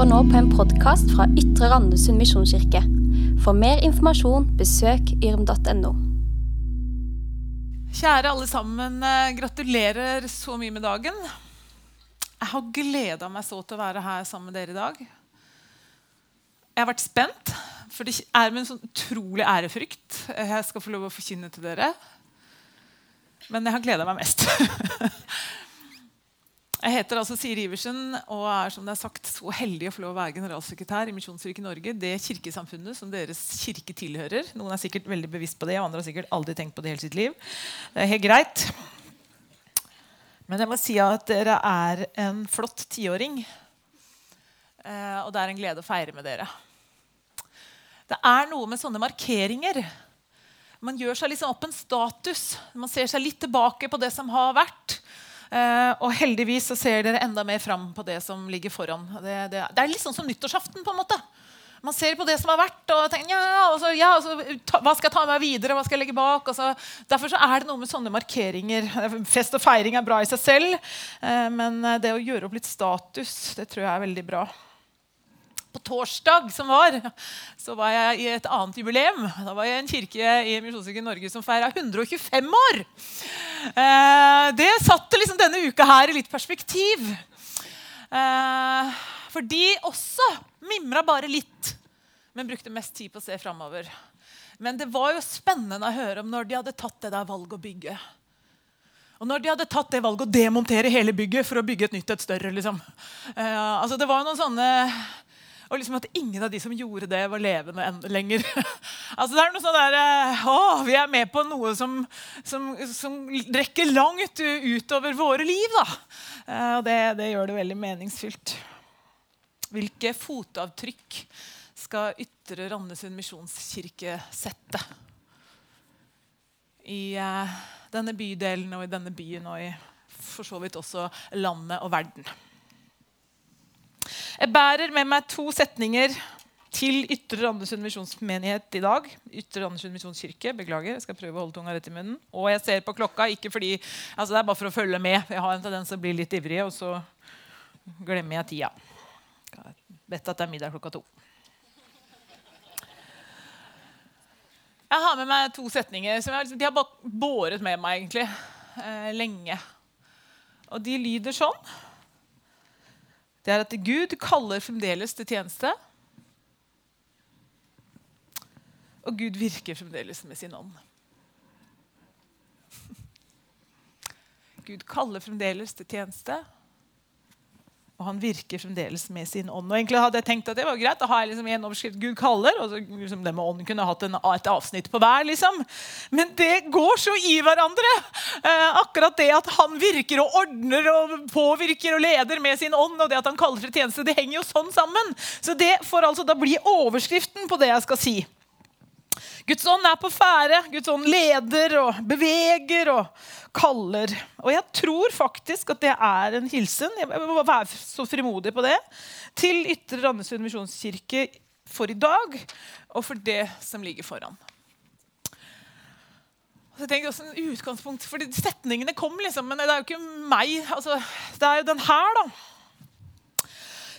hører nå på en podkast fra Ytre Randesund misjonskirke. For mer informasjon, besøk yrm.no. Kjære alle sammen, eh, gratulerer så mye med dagen. Jeg har gleda meg så til å være her sammen med dere i dag. Jeg har vært spent, for det er med en sånn utrolig ærefrykt jeg skal få lov å forkynne til dere. Men jeg har gleda meg mest. Jeg heter altså Siri Iversen og er som det er sagt, så heldig å få lov å være generalsekretær i Misjonskirken Norge, det kirkesamfunnet som deres kirke tilhører. Noen er sikkert veldig bevisst på det, og andre har sikkert aldri tenkt på det hele sitt liv. Det er helt greit. Men jeg må si at dere er en flott tiåring. Eh, og det er en glede å feire med dere. Det er noe med sånne markeringer. Man gjør seg liksom opp en status. Man ser seg litt tilbake på det som har vært. Uh, og heldigvis så ser dere enda mer fram på det som ligger foran. Det, det, det, er litt sånn som nyttårsaften. på en måte. Man ser på det som har vært, og tenker ja, og så, ja og så, ta, hva skal jeg ta med meg videre, hva skal jeg legge bak? Så, derfor så er det noe med sånne markeringer. Fest og feiring er bra i seg selv, uh, men det å gjøre opp litt status det tror jeg er veldig bra. På torsdag som var, så var jeg i et annet jubileum. Da var jeg i en kirke i Misjonskirken Norge som feira 125 år. Eh, det satte liksom denne uka her i litt perspektiv. Eh, for de også mimra bare litt, men brukte mest tid på å se framover. Men det var jo spennende å høre om når de hadde tatt det der valget å bygge. Og når de hadde tatt det valget å demontere hele bygget for å bygge et nytt et større. liksom. Eh, altså det var jo noen sånne og liksom at ingen av de som gjorde det, var levende lenger. altså det er noe sånn der, eh, å, Vi er med på noe som, som, som rekker langt utover våre liv. da. Eh, og det, det gjør det veldig meningsfylt. Hvilke fotavtrykk skal Ytre Randesund misjonskirke sette? I uh, denne bydelen og i denne byen og i for så vidt også landet og verden. Jeg bærer med meg to setninger til Ytre Randesund misjonsmenighet i dag. Ytre Randesund misjonskirke. Beklager, jeg skal prøve å holde tunga rett i munnen. Og jeg ser på klokka, ikke fordi, altså det er bare for å følge med. Jeg har en tendens til å bli litt ivrig, og så glemmer jeg tida. Jeg vet at det er middag klokka to. Jeg har med meg to setninger som jeg, de har båret med meg egentlig eh, lenge. Og de lyder sånn det er at Gud kaller fremdeles til tjeneste. Og Gud virker fremdeles med sin ånd. Gud kaller fremdeles til tjeneste. Og han virker fremdeles med sin ånd. Og egentlig hadde jeg tenkt at det var greit. Da har jeg liksom en overskrift Gud kaller. og så liksom det med ånd kunne hatt en, et avsnitt på hver. liksom. Men det går så i hverandre. Eh, akkurat det at han virker og ordner og påvirker og leder med sin ånd, og det at han kaller til tjeneste, det henger jo sånn sammen. Så det får altså da bli overskriften på det jeg skal si. Guds ånd er på ferde. Guds ånd leder og beveger og kaller. Og jeg tror faktisk at det er en hilsen jeg må være så frimodig på det, til Ytre Randesund misjonskirke for i dag og for det som ligger foran. Så jeg også en utgangspunkt, for Setningene kom, liksom, men det er jo ikke meg. Altså, det er jo den her, da.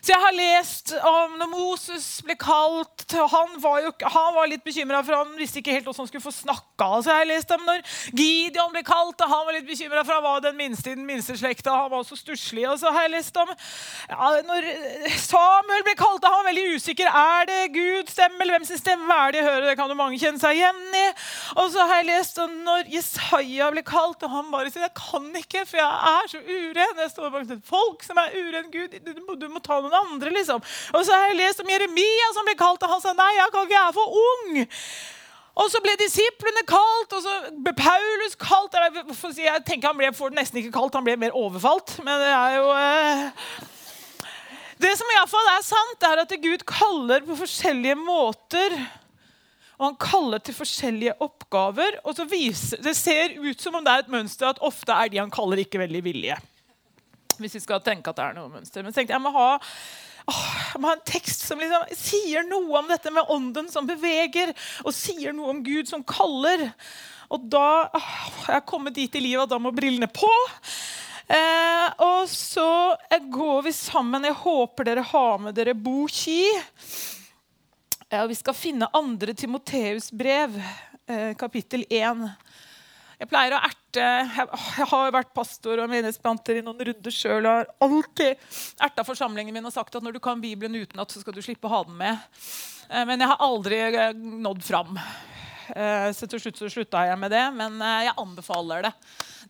Så jeg har lest om når Moses ble kalt. Han var, jo, han var litt bekymra, for han visste ikke helt hvordan han skulle få snakka. Så jeg har lest om når Gideon ble kalt, og han var litt bekymra, for han var den minste i den minste slekta. Han var så stusslig. Og så har jeg lest om ja, når Samuel ble kalt, og han var veldig usikker. Er det Guds stemme, eller hvem sin stemme er det jeg hører? Det kan jo mange kjenne seg igjen i. Og så har jeg lest om når Jesaja ble kalt, og han bare sier jeg kan ikke, for jeg er så uren. Jeg står bak et folk som er uren. Gud, du må, du må ta noen andre. liksom. Og så har jeg lest om Jeremia som ble kalt, og han sa nei, jeg kan ikke, jeg er for ung. Og så ble disiplene kalt, og så ble Paulus kalt. Jeg, tenker Han ble for nesten ikke kalt, han ble mer overfalt. Men det er jo eh... Det som i fall er sant, er at Gud kaller på forskjellige måter. Og han kaller til forskjellige oppgaver. og så viser, Det ser ut som om det er et mønster at ofte er de han kaller, ikke veldig villige hvis vi skal tenke at det er noe mønster. Men tenkte jeg må ha, åh, jeg må ha en tekst som liksom sier noe om dette med ånden som beveger, og sier noe om Gud som kaller. Og da åh, jeg kommet dit i livet at da må brillene på. Eh, og så går vi sammen. Jeg håper dere har med dere Boki. Ja, vi skal finne andre Timoteus brev, eh, kapittel 1. Jeg pleier å erte Jeg har vært pastor og menighetsplanter i noen runder sjøl og har alltid erta forsamlingen min og sagt at når du kan Bibelen utenat, så skal du slippe å ha den med. Eh, men jeg har aldri eh, nådd fram. Eh, så til slutt så slutta jeg med det, men jeg anbefaler det.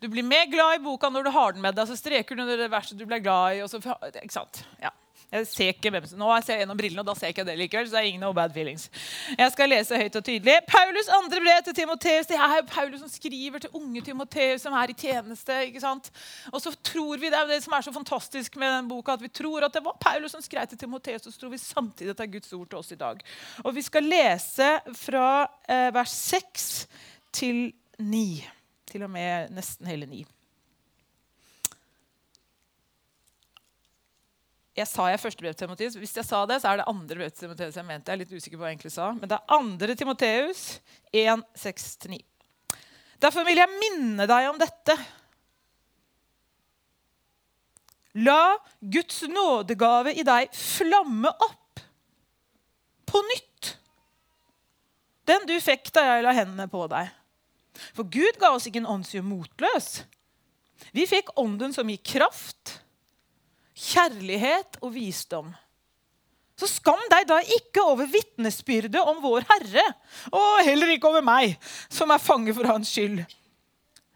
Du blir mer glad i boka når du har den med deg. Så streker du under det verset du ble glad i. Så, ikke sant? Ja. Jeg ser ikke hvem som, Nå ser jeg gjennom brillene, og da ser jeg ikke det likevel. så det er ingen no bad feelings. Jeg skal lese høyt og tydelig. Paulus andre brev til Timoteus. Det er Paulus som skriver til unge Timoteus som er i tjeneste. ikke sant? Og så tror vi, Det er det som er så fantastisk med den boka, at vi tror at det var Paulus som skrev til Timoteus, og så tror vi samtidig at det er Guds ord til oss i dag. Og Vi skal lese fra eh, vers 6 til 9. Til og med nesten hele 9. jeg sa jeg første brev til Timoteus. Hvis jeg sa det, så er det andre brev til Timoteus. Jeg mente jeg er litt usikker på hva jeg egentlig sa. Men det er andre Timoteus 1, 6-9. Derfor vil jeg minne deg om dette. La Guds nådegave i deg flamme opp på nytt. Den du fikk da jeg la hendene på deg. For Gud ga oss ikke en åndsjø motløs. Vi fikk ånden som gir kraft kjærlighet og visdom. Så skam deg da ikke over vitnesbyrdet om vår Herre, og heller ikke over meg, som er fange for hans skyld.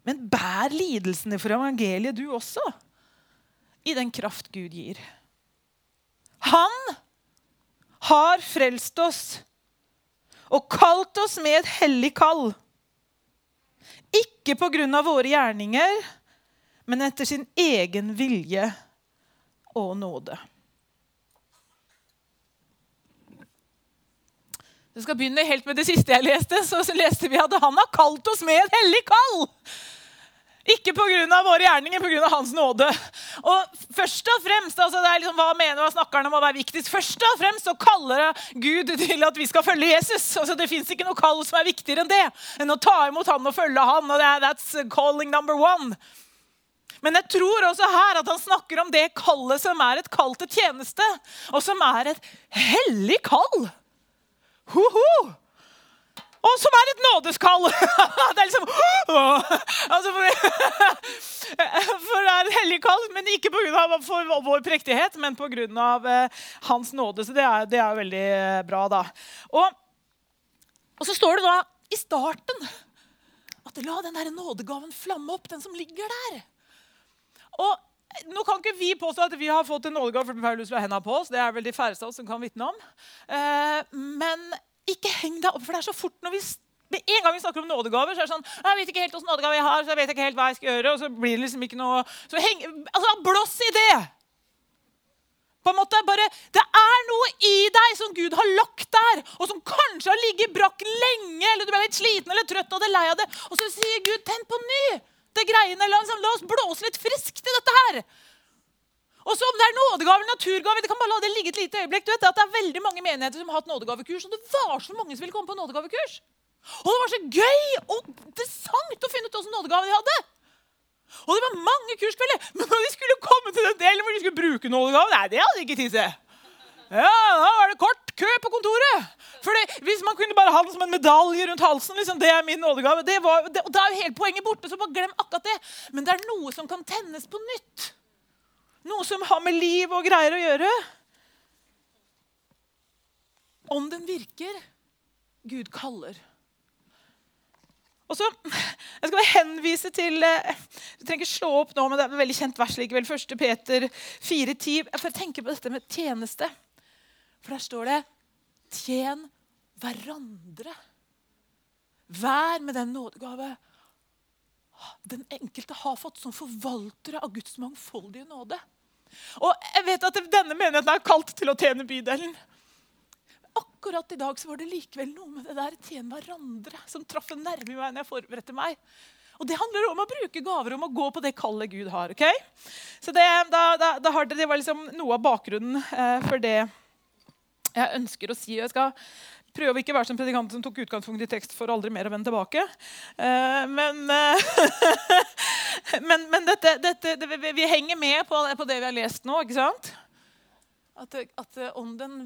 Men bær lidelsene for evangeliet, du også, i den kraft Gud gir. Han har frelst oss og kalt oss med et hellig kall. Ikke på grunn av våre gjerninger, men etter sin egen vilje og nåde. Du skal begynne helt med det siste jeg leste. så leste vi at Han har kalt oss med et hellig kall. Ikke pga. våre gjerninger, pga. Hans nåde. Og først og fremst, altså det er liksom, Hva mener hva snakker han om å være viktigst? Først og fremst så kaller Gud til at vi skal følge Jesus. Altså Det fins ikke noe kall som er viktigere enn det. Enn å ta imot han og følge han. og det er, That's calling number one. Men jeg tror også her at han snakker om det kallet som er et kall til tjeneste, og som er et hellig kall. Ho -ho. Og som er et nådeskall. det er liksom altså for, for, det er et hellig kall, men ikke pga. vår prektighet, men pga. Uh, hans nåde. Så det er, det er veldig eh, bra, da. Og, og, så står det da i starten at la den der nådegaven flamme opp, den som ligger der. Og nå kan ikke vi påstå at vi har fått en nådegave for Paulus la henda på oss. Det er vel de færreste av oss som kan vitne om. Eh, men ikke heng deg opp, for det er så fort når vi med en gang vi snakker om nådegaver, så er det sånn Jeg vet ikke helt hvilken nådegave jeg har, så jeg vet ikke helt hva jeg skal gjøre. Og så blir det liksom ikke noe så heng, altså, Blås i det! På en måte bare, Det er noe i deg som Gud har lagt der, og som kanskje har ligget brakk lenge, eller du ble litt sliten eller trøtt og det lei av det. Og så sier Gud 'tenn på ny' det greiene. Liksom, la oss blåse litt friskt i dette her. Og om det er nådegave eller naturgave, det kan bare la det ligge et lite øyeblikk. Du vet at Det er veldig mange menigheter som har hatt nådegavekurs, og det var så mange som ville komme på nådegavekurs. Og det var så gøy og interessant å finne ut åssen nådegave de hadde. Og det var mange kurskvelder. Men når de skulle komme til den delen hvor de skulle bruke nådegave, nei, det hadde de ikke tid til. Ja, da var det kort kø på kontoret. Fordi Hvis man kunne bare ha den som en medalje rundt halsen, liksom, det er min nådegave. Det var, det, og Da er jo hele poenget borte. så bare glem akkurat det. Men det er noe som kan tennes på nytt. Noe som har med liv og greier å gjøre. Om den virker Gud kaller. Og så, Jeg skal henvise til eh, Du trenger ikke slå opp nå, men det er et veldig kjent vers likevel. 1. Peter 4,10. For jeg tenker på dette med tjeneste. For der står det 'tjen hverandre'. Vær med den nådegave den enkelte har fått som forvaltere av Guds mangfoldige nåde. Og jeg vet at Denne menigheten er kalt til å tjene bydelen. Akkurat i dag så var det likevel noe med det der tjene hverandre som traff en nerve i meg når jeg forberedte meg. Og Det handler om å bruke gaver, om å gå på det kallet Gud har. ok? Så Det, da, da, da det var liksom noe av bakgrunnen eh, for det jeg ønsker å si. Jeg skal prøve å ikke være som predikanten som tok utgangspunkt i tekst for aldri mer å vende tilbake. Eh, men, eh, men, men dette, dette, det, vi, henger med på, på, det vi har lest nå. ikke sant? At, at ånden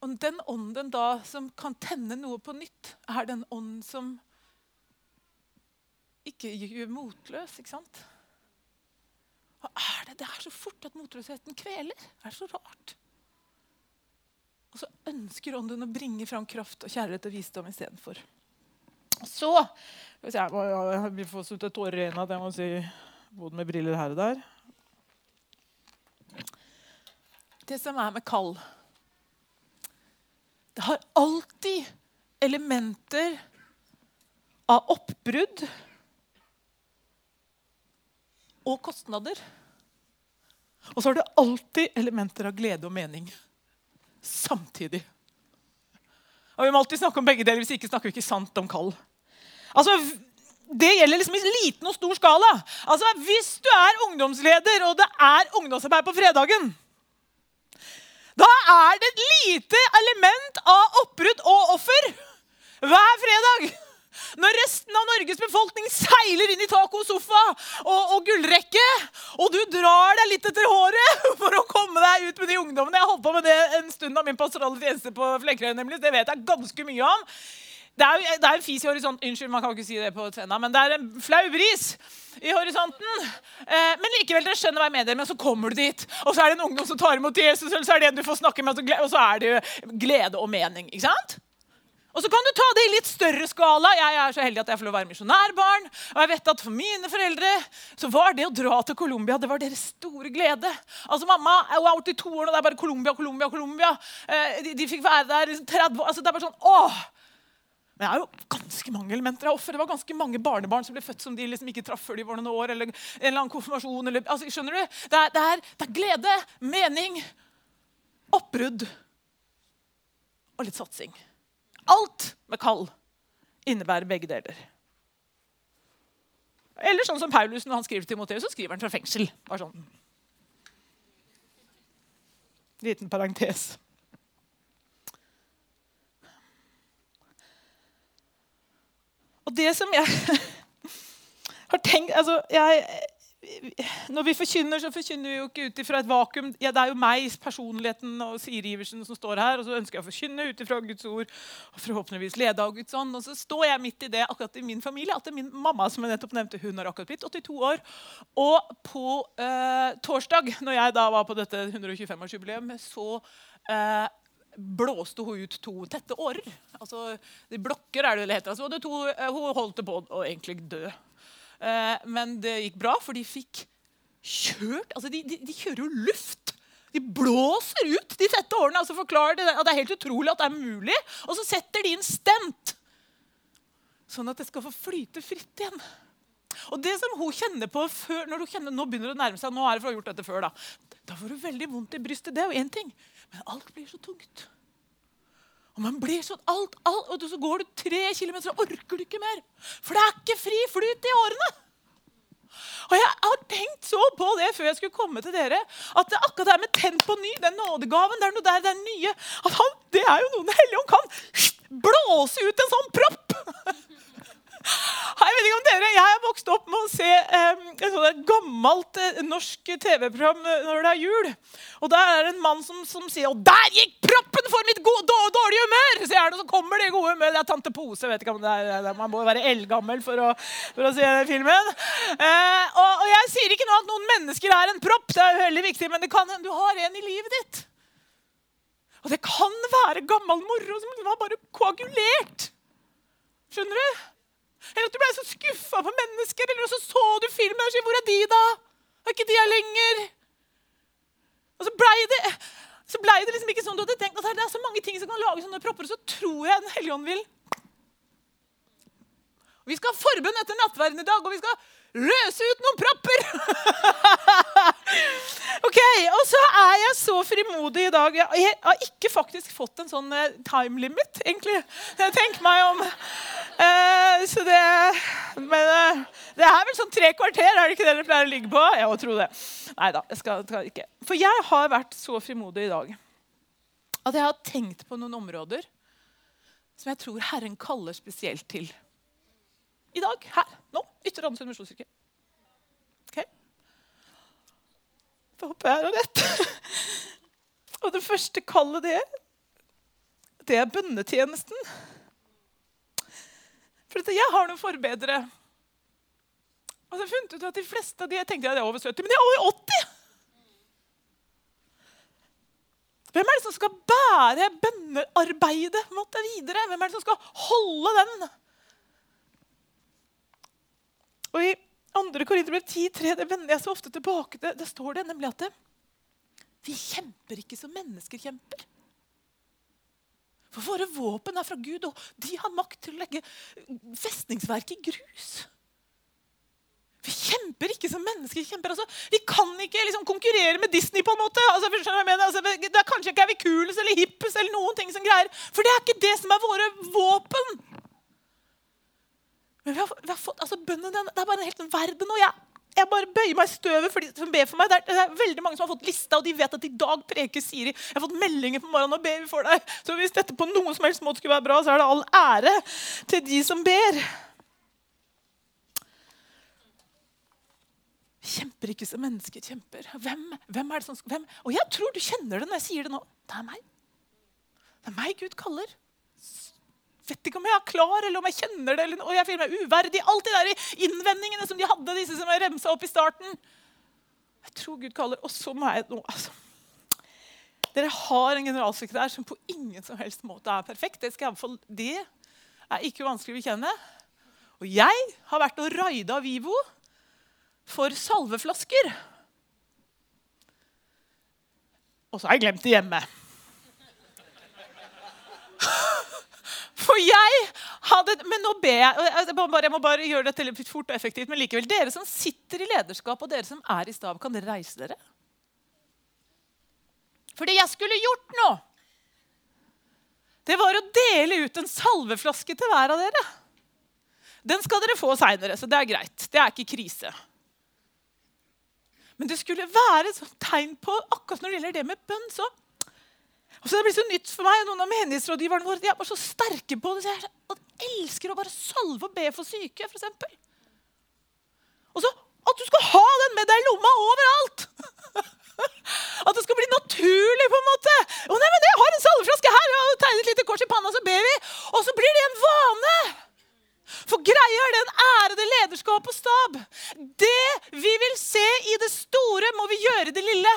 og den ånden da som kan tenne noe på nytt, er den ånden som ikke gjør motløs. ikke sant? Hva er det? Det er så fort at motløsheten kveler. Det er så rart. Og så ønsker ånden å bringe fram kraft og kjærlighet og visdom istedenfor. Så hvis Jeg må, jeg så ut tårer i øynene at jeg må si både med briller her og der. Det som er med kall Det har alltid elementer av oppbrudd og kostnader. Og så har det alltid elementer av glede og mening samtidig. Og Vi må alltid snakke om begge deler, hvis ikke snakker vi ikke sant om kall. Altså, Det gjelder liksom i liten og stor skala. Altså, Hvis du er ungdomsleder, og det er ungdomsarbeid på fredagen, da er det et lite element av oppbrudd og offer hver fredag. Når resten av Norges befolkning seiler inn i taco, sofa og, og gullrekke, og du drar deg litt etter håret for å komme deg ut med de ungdommene Jeg holdt på med det en stund av min pastorale tjeneste på Flekkerøy, nemlig. Det vet jeg ganske mye om. Det er, det er en fis i horisonten. Unnskyld, man kan ikke si det på scenen, men det er en flau bris i horisonten. Eh, men likevel, dere skjønner hva jeg mener. Men så kommer du dit, og så er det en ungdom som tar imot Jesus, eller så er det en du får snakke med, og så er det jo glede og mening. ikke sant? Og så kan du ta det i litt større skala. Jeg er så heldig at jeg får lov å være misjonærbarn. Og jeg vet at For mine foreldre så var det å dra til Colombia det var deres store glede. Altså Mamma hun er 82 år, og det er bare Colombia, Colombia, Colombia. Eh, de, de, fikk være der liksom 30 år. Altså, det er bare sånn, åh! Men det er jo ganske mange elementer av offer. Det var ganske mange barnebarn som ble født som de liksom ikke traff før de var noen år. eller en eller annen konfirmasjon. Eller, altså, skjønner du? Det er, det, er, det er glede, mening, oppbrudd og litt satsing. Alt med kall innebærer begge deler. Eller sånn som Paulus når han skriver til Timoteus, så skriver han fra fengsel. Bare sånn. Liten parentes. Og det som jeg har tenkt altså, jeg, når vi forkynner, så forkynner vi jo ikke ut ifra et vakuum. Ja, det er jo meg, personligheten og Siri Iversen som står her. Og så ønsker jeg å forkynne ut ifra Guds ord og forhåpentligvis lede av Guds ånd. Og så står jeg midt i det akkurat i min familie. at Min mamma som jeg nettopp nevnte, hun har akkurat blitt 82 år. Og på eh, torsdag, når jeg da var på dette 125-årsjubileum, så eh, blåste hun ut to tette årer. Altså, de blokker er det det heter. Altså, det to, eh, hun holdt på å egentlig dø. Eh, men det gikk bra, for de fikk kjørt altså de, de, de kjører jo luft. De blåser ut de tette årene. altså forklarer det, at det er helt utrolig at det er mulig. Og så setter de inn stent, sånn at det skal få flyte fritt igjen. Og det som hun kjenner på før, når hun kjenner, Nå begynner det å nærme seg, nå er det for å ha gjort dette før, da da får hun veldig vondt i brystet. Det er jo én ting. Men alt blir så tungt. Og man blir sånn, alt, alt, og Så går du tre kilometer og orker du ikke mer. For det er ikke fri flyt i årene. Og jeg har tenkt så på det før jeg skulle komme til dere, at det akkurat det med tent på ny, den nådegaven, det er noe der, det er nye, at han, det er jo noe Den hellige ånd kan blåse ut en sånn propp. Jeg vet ikke om dere, jeg har vokst opp med å se um, et gammelt uh, norsk TV-program uh, når det er jul. Og Der er det en mann som, som sier Og der gikk proppen for mitt gode, dårlige humør! Så er det, så kommer det gode humør. Det er tante Pose. vet ikke om det er, Man må være eldgammel for å, for å se den filmen. Uh, og, og, Jeg sier ikke nå at noen mennesker er en propp, det er veldig viktig, men kan du har en i livet ditt. Og det kan være gammel moro som har bare koagulert. Skjønner du? Eller at du ble så skuffa på mennesker. Eller så så du filmen og sa 'Hvor er de, da?' Er ikke de her lenger? Og så blei det, ble det liksom ikke sånn du hadde tenkt. at Det er så mange ting som kan lage sånne propper, og så tror jeg Den hellige ånd vil. Vi skal ha forbønn etter nattverden i dag, og vi skal løse ut noen propper! ok, Og så er jeg så frimodig i dag. Jeg har ikke faktisk fått en sånn eh, time limit, egentlig. Jeg tenker meg om. Uh, så det Men uh, det er vel sånn tre kvarter, er det ikke det dere pleier å ligge på? Jeg må tro det. Nei da, jeg skal ikke. For jeg har vært så frimodig i dag at jeg har tenkt på noen områder som jeg tror Herren kaller spesielt til. I dag, her, nå. Ytre Randesund misjonskirke. Okay. Har rett. Og det første kallet det, det er bønnetjenesten. For jeg har noen forbedere. Og så funnet ut at de fleste av de jeg tenkte jeg er over 70, men de er over 80. Hvem er det som skal bære bønnearbeidet videre? Hvem er det som skal holde den? Og I 2. Korinterbrev 10,3 det vender jeg så ofte tilbake til. Det står det nemlig at det, vi kjemper ikke som mennesker kjemper. For våre våpen er fra Gud, og de har makt til å legge festningsverket i grus. Vi kjemper ikke som mennesker kjemper. Altså, vi kan ikke liksom, konkurrere med Disney. på en måte. Altså, altså, det er Kanskje ikke er vi kulest eller hippest eller noen ting som greier. For det er ikke det som er våre våpen. Men vi har, vi har fått, altså bønnen, Det er bare en helt verden. og jeg, jeg bare bøyer meg i støvet for de som ber for meg. Det er, veldig mange som har fått lista, og de vet at i dag preker Siri. Jeg har fått meldinger på morgenen og ber for deg. Så hvis dette på noe som helst måte skulle være bra, så er det all ære til de som ber. Kjemper ikke som mennesker kjemper. Hvem, hvem er det som, hvem? Og jeg tror du kjenner det når jeg sier det nå. Det er meg. Det er meg Gud kaller vet ikke om jeg er klar, eller om jeg kjenner det, eller, og jeg føler meg uverdig. Alt de der innvendingene som de hadde, disse som jeg remsa opp i starten. Jeg tror Gud kaller så må jeg nå altså. Dere har en generalsekretær som på ingen som helst måte er perfekt. Det, skal jeg, det er ikke vanskelig å kjenne. Og jeg har vært og raida Vivo for salveflasker. Og så har jeg glemt det hjemme. For jeg hadde Men nå ber jeg Jeg må bare, jeg må bare gjøre dette litt fort og effektivt. Men likevel, dere som sitter i lederskap, og dere som er i stab, kan dere reise dere? For det jeg skulle gjort nå, det var å dele ut en salveflaske til hver av dere. Den skal dere få seinere, så det er greit. Det er ikke krise. Men det skulle være et tegn på akkurat når det gjelder det med bønn, så og så Det ble så nytt for meg. Noen av menighetsrådgiverne våre de bare så sterke på det. så Jeg elsker å bare salve og be for syke, f.eks. Og så at du skal ha den med deg i lomma overalt! At det skal bli naturlig. på en måte. Å nei, men Jeg har en salveflaske her! og tegner et lite kors i panna, så ber vi. Og så blir det en vane. For greia er den ærede lederskap og stab. Det vi vil se i det store, må vi gjøre i det lille.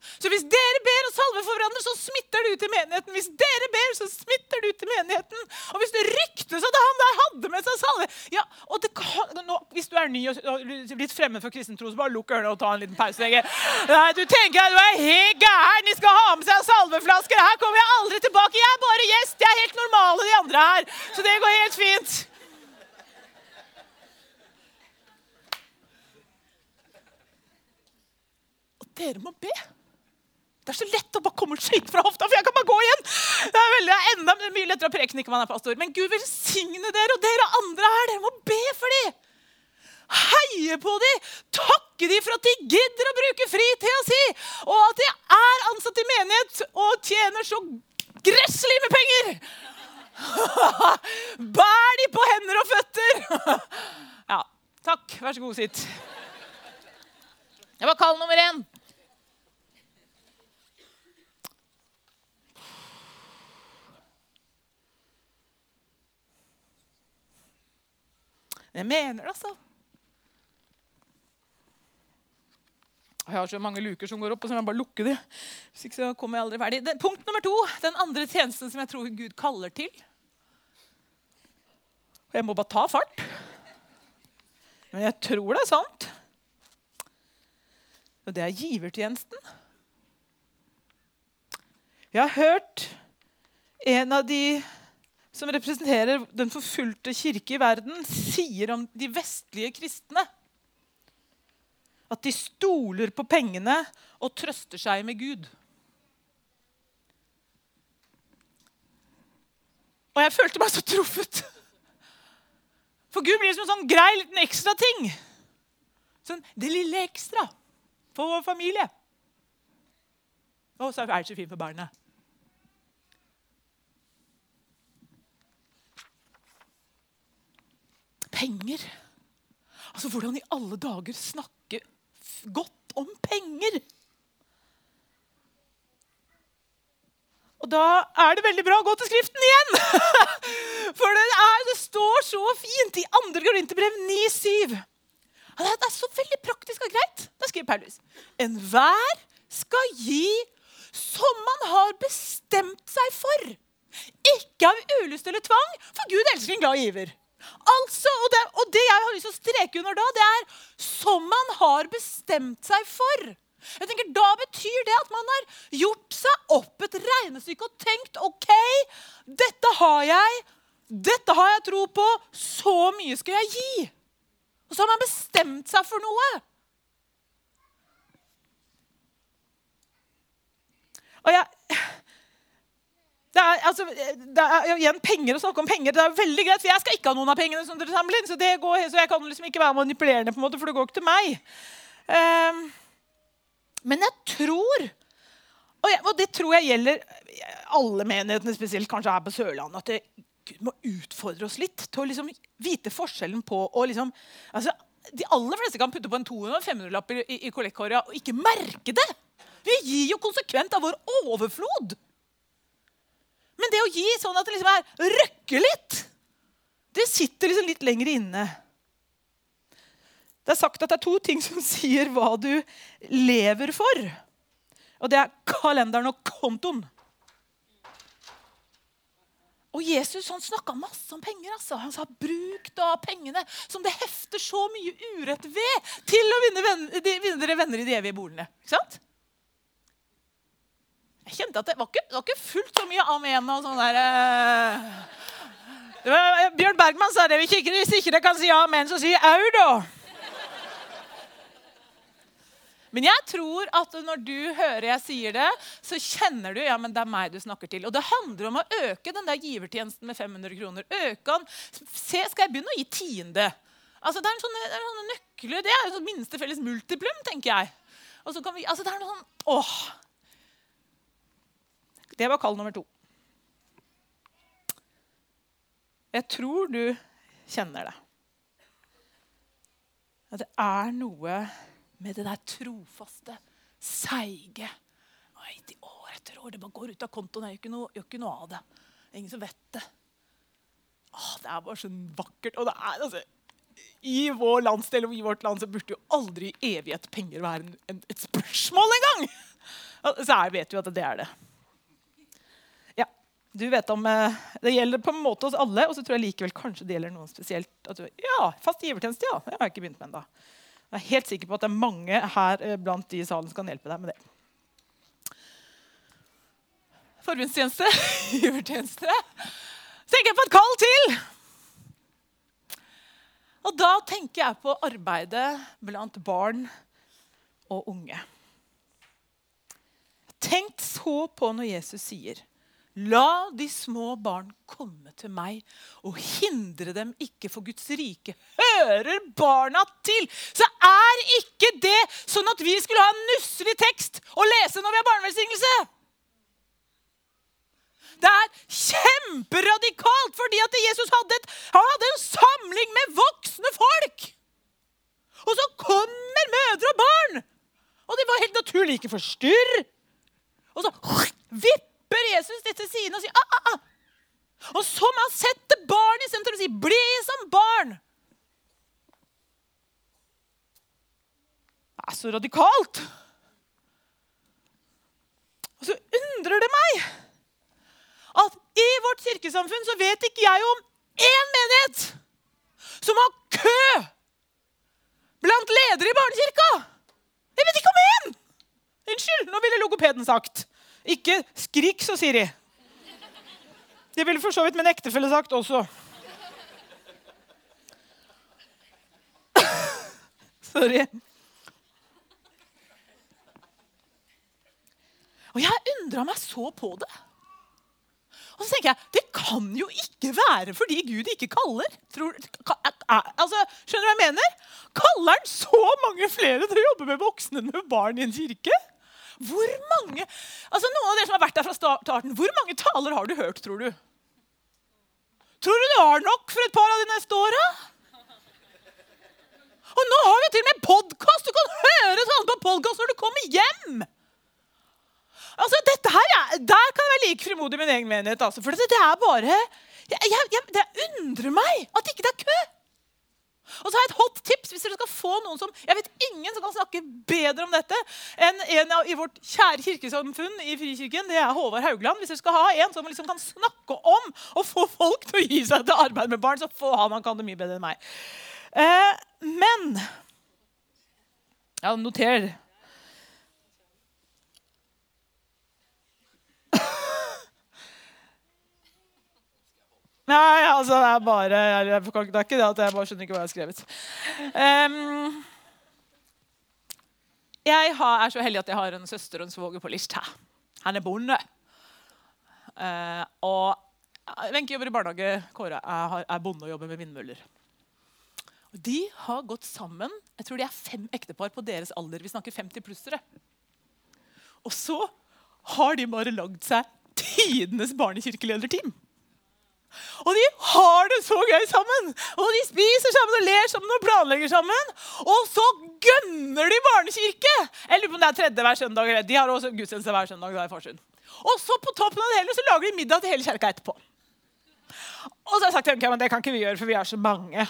Så hvis dere ber og salver for hverandre, så smitter det ut i menigheten. Hvis dere ber, så smitter det ut i menigheten. Og hvis det ryktes at han der hadde med seg salve ja, og det kan, nå, Hvis du er ny og, og litt fremmed for kristen tro, så bare lukk ørene og ta en liten pause. Nei, du tenker at du er helt gæren, de skal ha med seg salveflasker. Her kommer jeg aldri tilbake. Jeg er bare gjest. Jeg er helt normale, de andre her. Så det går helt fint. Og dere må be. Det er så lett å bare komme skyte fra hofta, for jeg kan bare gå igjen. Det er veldig, enda mye lettere å preke når ikke man er pastor. Men Gud velsigne dere, og dere andre her. Dere må be for dem. Heie på dem, takke dem for at de gidder å bruke fritida si, og at de er ansatt i menighet og tjener så gresselig med penger. Bær de på hender og føtter. Ja, takk. Vær så god, sitt. Det var kald nummer én. Jeg mener det, altså. Jeg har så mange luker som går opp, og så må jeg bare lukke de. Hvis ikke så kommer jeg aldri ferdig. Den, punkt nummer to, den andre tjenesten som jeg tror Gud kaller til. Og jeg må bare ta fart. Men jeg tror det er sant. Og det er givertjenesten. Jeg har hørt en av de som representerer den forfulgte kirke i verden, sier om de vestlige kristne at de stoler på pengene og trøster seg med Gud. Og jeg følte meg så truffet. For Gud blir som en sånn grei liten ekstra ting. Sånn, det lille ekstra for vår familie. Og så er det så fint for barnet. Penger. Altså, hvordan i alle dager snakke godt om penger? Og da er det veldig bra å gå til Skriften igjen! For det, er, det står så fint i 2. Korinterbrev 9,7. Det er så veldig praktisk og greit. Da skriver Paulus enhver skal gi som man har bestemt seg for. Ikke av ulyst eller tvang, for Gud elsker en glad giver. Altså, og det, og det jeg har lyst til å streke under da, det er som man har bestemt seg for. Jeg tenker, Da betyr det at man har gjort seg opp et regnestykke og tenkt OK, dette har jeg, dette har jeg tro på, så mye skal jeg gi. Og så har man bestemt seg for noe. Og jeg det er, altså, det er igjen penger å snakke om penger. Det er veldig greit, for Jeg skal ikke ha noen av pengene som dere samler inn. Så, går, så jeg kan liksom ikke være manipulerende, på en måte, for det går ikke til meg. Um, men jeg tror og, jeg, og, det tror jeg gjelder alle menighetene, spesielt kanskje her på Sørlandet, at det, Gud må utfordre oss litt til å liksom vite forskjellen på å liksom, altså, De aller fleste kan putte på en 200- og 500-lapp i, i, i og ikke merke det. Vi gir jo konsekvent av vår overflod. Men det å gi sånn at det liksom er røkke litt, det sitter liksom litt lenger inne. Det er sagt at det er to ting som sier hva du lever for. Og det er kalenderen og kontoen. Og Jesus han snakka masse om penger. altså. Han sa 'bruk da pengene som det hefter så mye urett ved, til å vinne, venner, vinne dere venner i de evige bolene'. Ikke sant? Jeg kjente at det var ikke, det var ikke fullt så mye amen og sånn der uh... var, Bjørn Bergman sa det. Hvis ikke dere kan si amen, så si au, da. Men jeg tror at når du hører jeg sier det, så kjenner du ja, men det er meg du snakker til. Og det handler om å øke den der givertjenesten med 500 kroner. Øke den. Se, skal jeg begynne å gi tiende? Altså, det er en sånn, det er en nøkler, det er en sånn minste felles multiplum, tenker jeg. Og så kan vi, altså det er noe sånn, åh. Det var kall nummer to. Jeg tror du kjenner det. At det er noe med det der trofaste, seige år etter år. Det bare går ut av kontoen. Jeg gjør ikke noe, gjør ikke noe av det ingen som vet det. Åh, det er bare så vakkert. Og det er altså I vår landsdel og i vårt land så burde jo aldri i evighet penger være en, en, et spørsmål engang! Så jeg vet jo at det er det. Du vet om, eh, Det gjelder på en måte oss alle, og så tror jeg likevel kanskje det gjelder noen spesielt. Du, ja, Fast givertjeneste, ja. Det har jeg ikke begynt med ennå. Jeg er helt sikker på at det er mange her eh, blant de i salen som kan hjelpe deg med det. Forbundstjeneste, givertjeneste. Så tenker jeg på et kall til. Og da tenker jeg på arbeidet blant barn og unge. Tenk så på når Jesus sier La de små barn komme til meg, og hindre dem ikke for Guds rike. Hører barna til, så er ikke det sånn at vi skulle ha en nusselig tekst å lese når vi har barnevelsignelse. Det er kjemperadikalt, fordi at Jesus hadde, et, hadde en samling med voksne folk. Og så kommer mødre og barn, og de var helt naturlig ikke forstyrr. Og så vipp slipper Jesus dette siden og sier ah, ah, ah. Og så må han sette barn i sentrum og si 'bli som barn'. Det er så radikalt. Og så undrer det meg at i vårt kirkesamfunn så vet ikke jeg om én menighet som har kø blant ledere i barnekirka. Jeg vet ikke om én! Unnskyld, nå ville logopeden sagt. Ikke skrik, så sier de. Det ville for så vidt min ektefelle sagt også. Sorry. Og jeg undra meg så på det. Og så tenker jeg, Det kan jo ikke være fordi Gud ikke kaller. Tror, altså, skjønner du hva jeg mener? Kaller han så mange flere til å jobbe med voksne enn med barn i en kirke? Hvor mange altså Noen av dere som har vært der fra starten, hvor mange taler har du hørt, tror du? Tror du du har nok for et par av de neste åra? Og nå har vi til og med podkast! Du kan høre talen på podkast når du kommer hjem! Altså, dette her, er, Der kan jeg være like frimodig med min egen menighet. Altså, for det, det er bare jeg, jeg, Det undrer meg at ikke det er kø. Og så har jeg et hot tips hvis dere skal få noen som Jeg vet ingen som kan snakke bedre om dette enn en av, i vårt kjære kirkesamfunn i Frikirken. Det er Håvard Haugland. Hvis dere skal ha en som liksom kan snakke om å få folk til å gi seg til arbeid med barn, så få han. Han kan det mye bedre enn meg. Eh, men Ja, noter. Nei, altså, det er bare Det er ikke det at jeg bare skjønner ikke hva jeg har skrevet. Um, jeg har, er så heldig at jeg har en søster og en svoger på Lista. Han er bonde. Uh, og Wenche jobber i barnehage. Kåre er, er bonde og jobber med vindmøller. De har gått sammen. Jeg tror de er fem ektepar på deres alder. Vi snakker 50 plussere. Og så har de bare lagd seg tidenes barnekirkelederteam. Og de har det så gøy sammen! Og de spiser sammen og ler sammen og planlegger sammen. Og så gønner de barnekirke! Jeg lurer på om det er tredje hver søndag. De har også gudstjeneste hver søndag. da i Farsund. Og så på toppen av det hele så lager de middag til hele kirka etterpå. Og så har jeg sagt til men det kan ikke vi gjøre, for vi er så mange.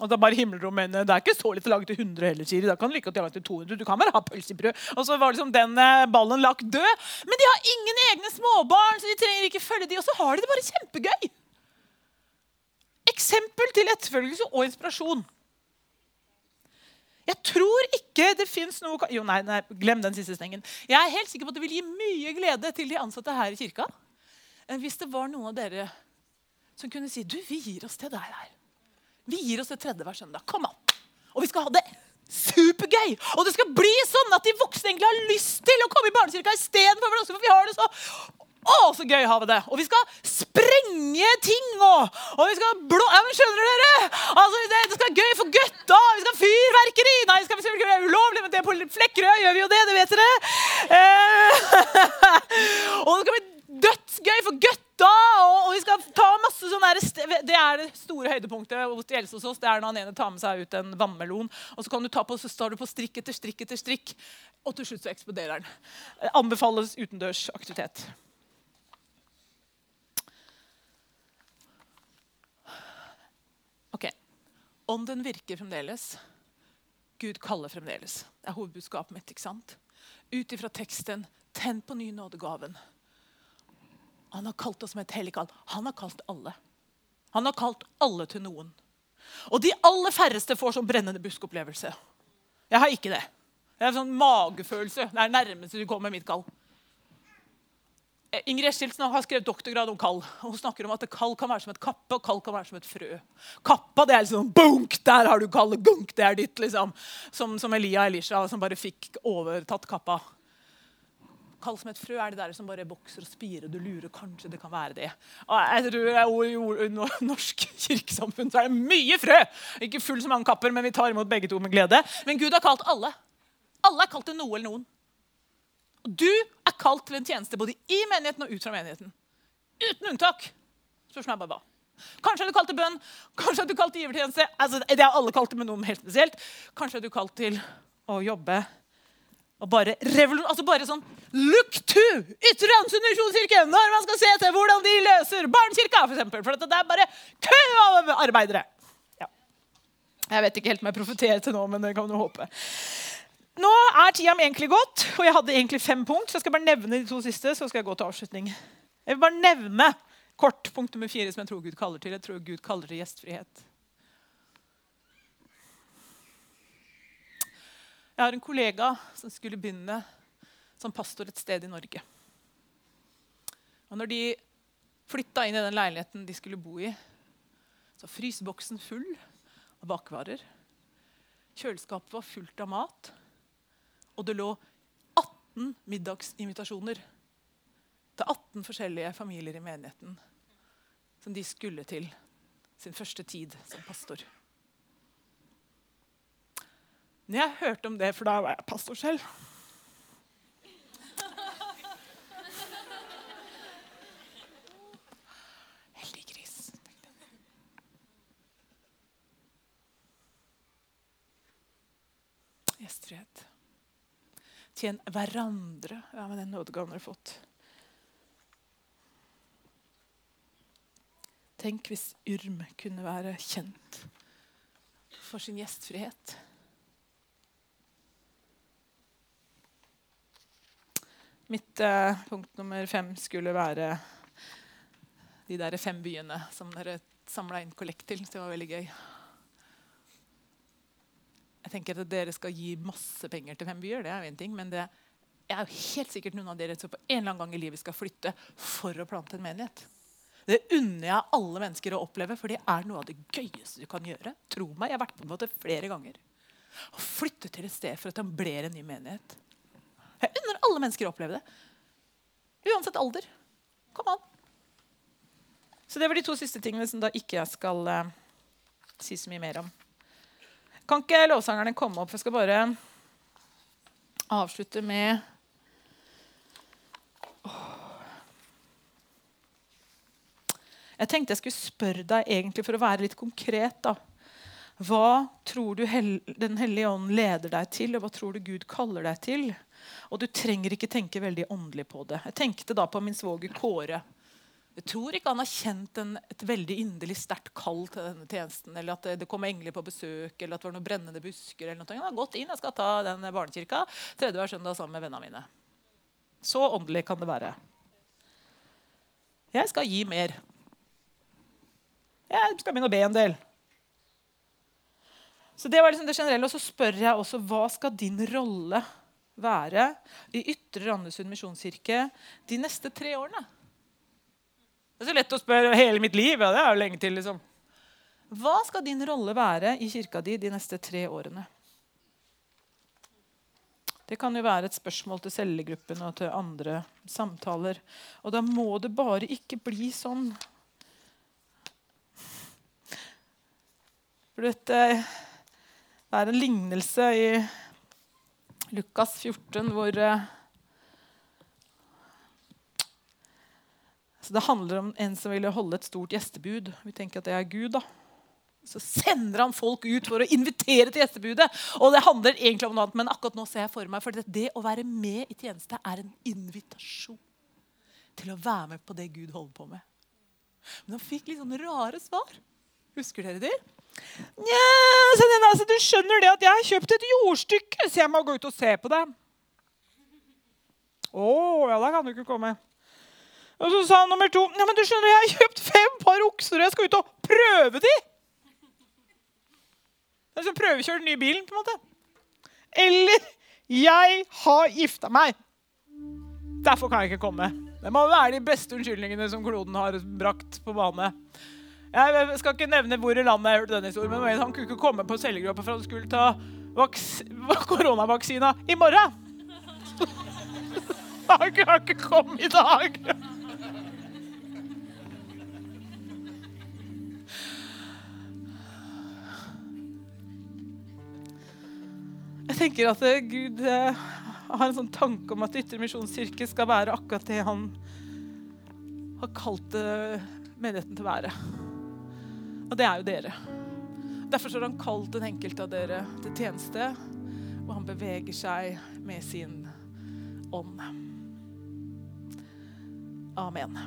Og da bare himmelrommene. Det er ikke så litt å lage til 100 heller, Siri. Da kan du like godt lage til 200. Du kan bare ha pølsebrød. Og så var liksom den eh, ballen lagt død. Men de har ingen egne småbarn, så de trenger ikke følge de. Og så har de det bare kjempegøy. Eksempel til etterfølgelse og inspirasjon. Jeg tror ikke det fins noe Jo, nei, nei, glem den siste stengen. Jeg er helt sikker på at det vil gi mye glede til de ansatte her i kirka hvis det var noen av dere som kunne si du, vi gir oss til deg der. Vi gir oss et tredje hver søndag. Kom an! Og vi skal ha det supergøy! Og det skal bli sånn at de voksne egentlig har lyst til å komme i barnekirka istedenfor for vi har det så å, så gøy har vi det! Og vi skal sprenge ting og, og vi skal blå... Ja, men skjønner dere? Altså, det, det, skal være gøy for gutta! Vi skal ha fyrverkeri! Nei, vi skal, det er ulovlig, men det på Flekkerøy gjør vi jo det. Det vet dere. Eh, og det skal bli dødsgøy for gutta! Og, og, vi skal ta masse sånne Det er det store høydepunktet hos de eldste hos oss. Det er når han ene tar med seg ut en vannmelon, og så kan du ta på, så står du på strikk etter strikk etter strikk, og til slutt så eksploderer den. Anbefales utendørs aktivitet. Ok. Ånden virker fremdeles. Gud kaller fremdeles. Det er hovedbudskapet mitt. ikke sant? Ut ifra teksten 'Tenn på ny nådegaven'. Han har kalt oss med et hellig kall. Han har kalt alle. Han har kalt alle til noen. Og de aller færreste får sånn brennende buskopplevelse. Jeg har ikke det. Det er en sånn magefølelse. Det er nærmeste du kommer mitt kall. Eh, Ingrid Eskildsen har skrevet doktorgrad om kall. Hun snakker om at kall kan være som et kappe, og kall kan være som et frø. Kappa det er liksom bunk, der har du kallet, gunk, det er ditt. liksom. Som, som Elia Elisha, som bare fikk overtatt kappa kall som et frø er det der som bare vokser og spirer. Du lurer kanskje det kan være det. Og jeg tror I norsk kirkesamfunn så er det mye frø. Ikke fullt så mange kapper, men vi tar imot begge to med glede. Men Gud har kalt alle. Alle er kalt til noe eller noen. Og du er kalt til en tjeneste både i menigheten og ut fra menigheten. Uten unntak. Spørsmålet er bare hva. Kanskje er du kalt til bønn, kanskje er du kalt til givertjeneste. Altså, det er alle kalt til med noe helt spesielt. Kanskje er du kalt til å jobbe og bare, altså bare sånn Look to Ytre Ansund misjonskirke når man skal se til hvordan de løser barnekirka, f.eks. For, eksempel. for det er bare kø av arbeidere. Ja. Jeg vet ikke helt om jeg profeterer til nå, men det kan du håpe. Nå er tida mi egentlig gått, og jeg hadde egentlig fem punkt. Så jeg skal bare nevne de to siste, så skal jeg gå til avslutning. Jeg vil bare nevne kort punkt nummer fire som jeg tror Gud kaller til. Jeg tror Gud kaller til gjestfrihet. Jeg har en kollega som skulle begynne som pastor et sted i Norge. Og når de flytta inn i den leiligheten de skulle bo i, så var fryseboksen full av bakvarer. Kjøleskapet var fullt av mat. Og det lå 18 middagsinvitasjoner til 18 forskjellige familier i menigheten som de skulle til sin første tid som pastor. Når jeg hørte om det, for da var jeg pastor selv Heldig gris. Gjestfrihet. Tjen hverandre. Ja, men den nådegaven har du fått. Tenk hvis Urm kunne være kjent for sin gjestfrihet. Mitt eh, punkt nummer fem skulle være de der fem byene som dere samla inn kollekt til. Det var veldig gøy. Jeg tenker at dere skal gi masse penger til fem byer. det er jo en ting, Men det er jo helt sikkert noen av dere som på en eller annen gang i livet skal flytte for å plante en menighet. Det unner jeg alle mennesker å oppleve, for det er noe av det gøyeste du kan gjøre. Tro meg, Jeg har vært på en måte flere ganger. Å flytte til et sted for å etablere en ny menighet. Alle mennesker opplever oppleve det. Uansett alder. Kom an. Så det var de to siste tingene som da ikke jeg skal uh, si så mye mer om. Kan ikke lovsangerne komme opp? Jeg skal bare avslutte med Jeg tenkte jeg skulle spørre deg egentlig for å være litt konkret. da. Hva tror du Den hellige ånd leder deg til, og hva tror du Gud kaller deg til? Og du trenger ikke tenke veldig åndelig på det. Jeg tenkte da på min svoger Kåre. Jeg tror ikke han har kjent en, et veldig inderlig sterkt kall til denne tjenesten. Eller at det, kom engler på besøk, eller at det var noen brennende busker. eller noe. Han har gått inn, jeg skal ta den barnekirka tredje hver søndag sammen med vennene mine. Så åndelig kan det være. Jeg skal gi mer. Jeg skal begynne å be en del. Så det var liksom det generelle. Og så spør jeg også hva skal din rolle være i Ytre Randesund misjonskirke de neste tre årene? Det er så lett å spørre hele mitt liv. Ja, det er jo lenge til, liksom. Hva skal din rolle være i kirka di de neste tre årene? Det kan jo være et spørsmål til cellegruppen og til andre samtaler. Og da må det bare ikke bli sånn For dette er en lignelse i Lukas 14 hvor Så Det handler om en som ville holde et stort gjestebud. Vi tenker at det er Gud. da. Så sender han folk ut for å invitere til gjestebudet. Og det handler egentlig om noe annet, men akkurat nå ser jeg for meg for det å være med i tjeneste er en invitasjon til å være med på det Gud holder på med. Men han fikk litt sånne rare svar. Husker dere de? Nja, altså, du skjønner det at jeg har kjøpt et jordstykke, så jeg må gå ut og se på det. Å, ja, da kan du ikke komme. Og så sa han nummer to ja, men du skjønner, jeg har kjøpt fem par okser, og jeg skal ut og prøve de. Det er som prøvekjøre den nye bilen, på en måte. Eller jeg har gifta meg. Derfor kan jeg ikke komme. Det må være de beste unnskyldningene som kloden har brakt på bane. Jeg skal ikke nevne hvor i landet jeg hørte denne historien, men han kunne ikke komme på cellegruppa for han skulle ta koronavaksina i morgen. Han kan ikke komme i dag. Jeg tenker at Gud eh, har en sånn tanke om at Ytre misjonskirke skal være akkurat det han har kalt eh, menigheten til å være. Og det er jo dere. Derfor har han kalt den enkelte av dere til tjeneste, og han beveger seg med sin ånd. Amen.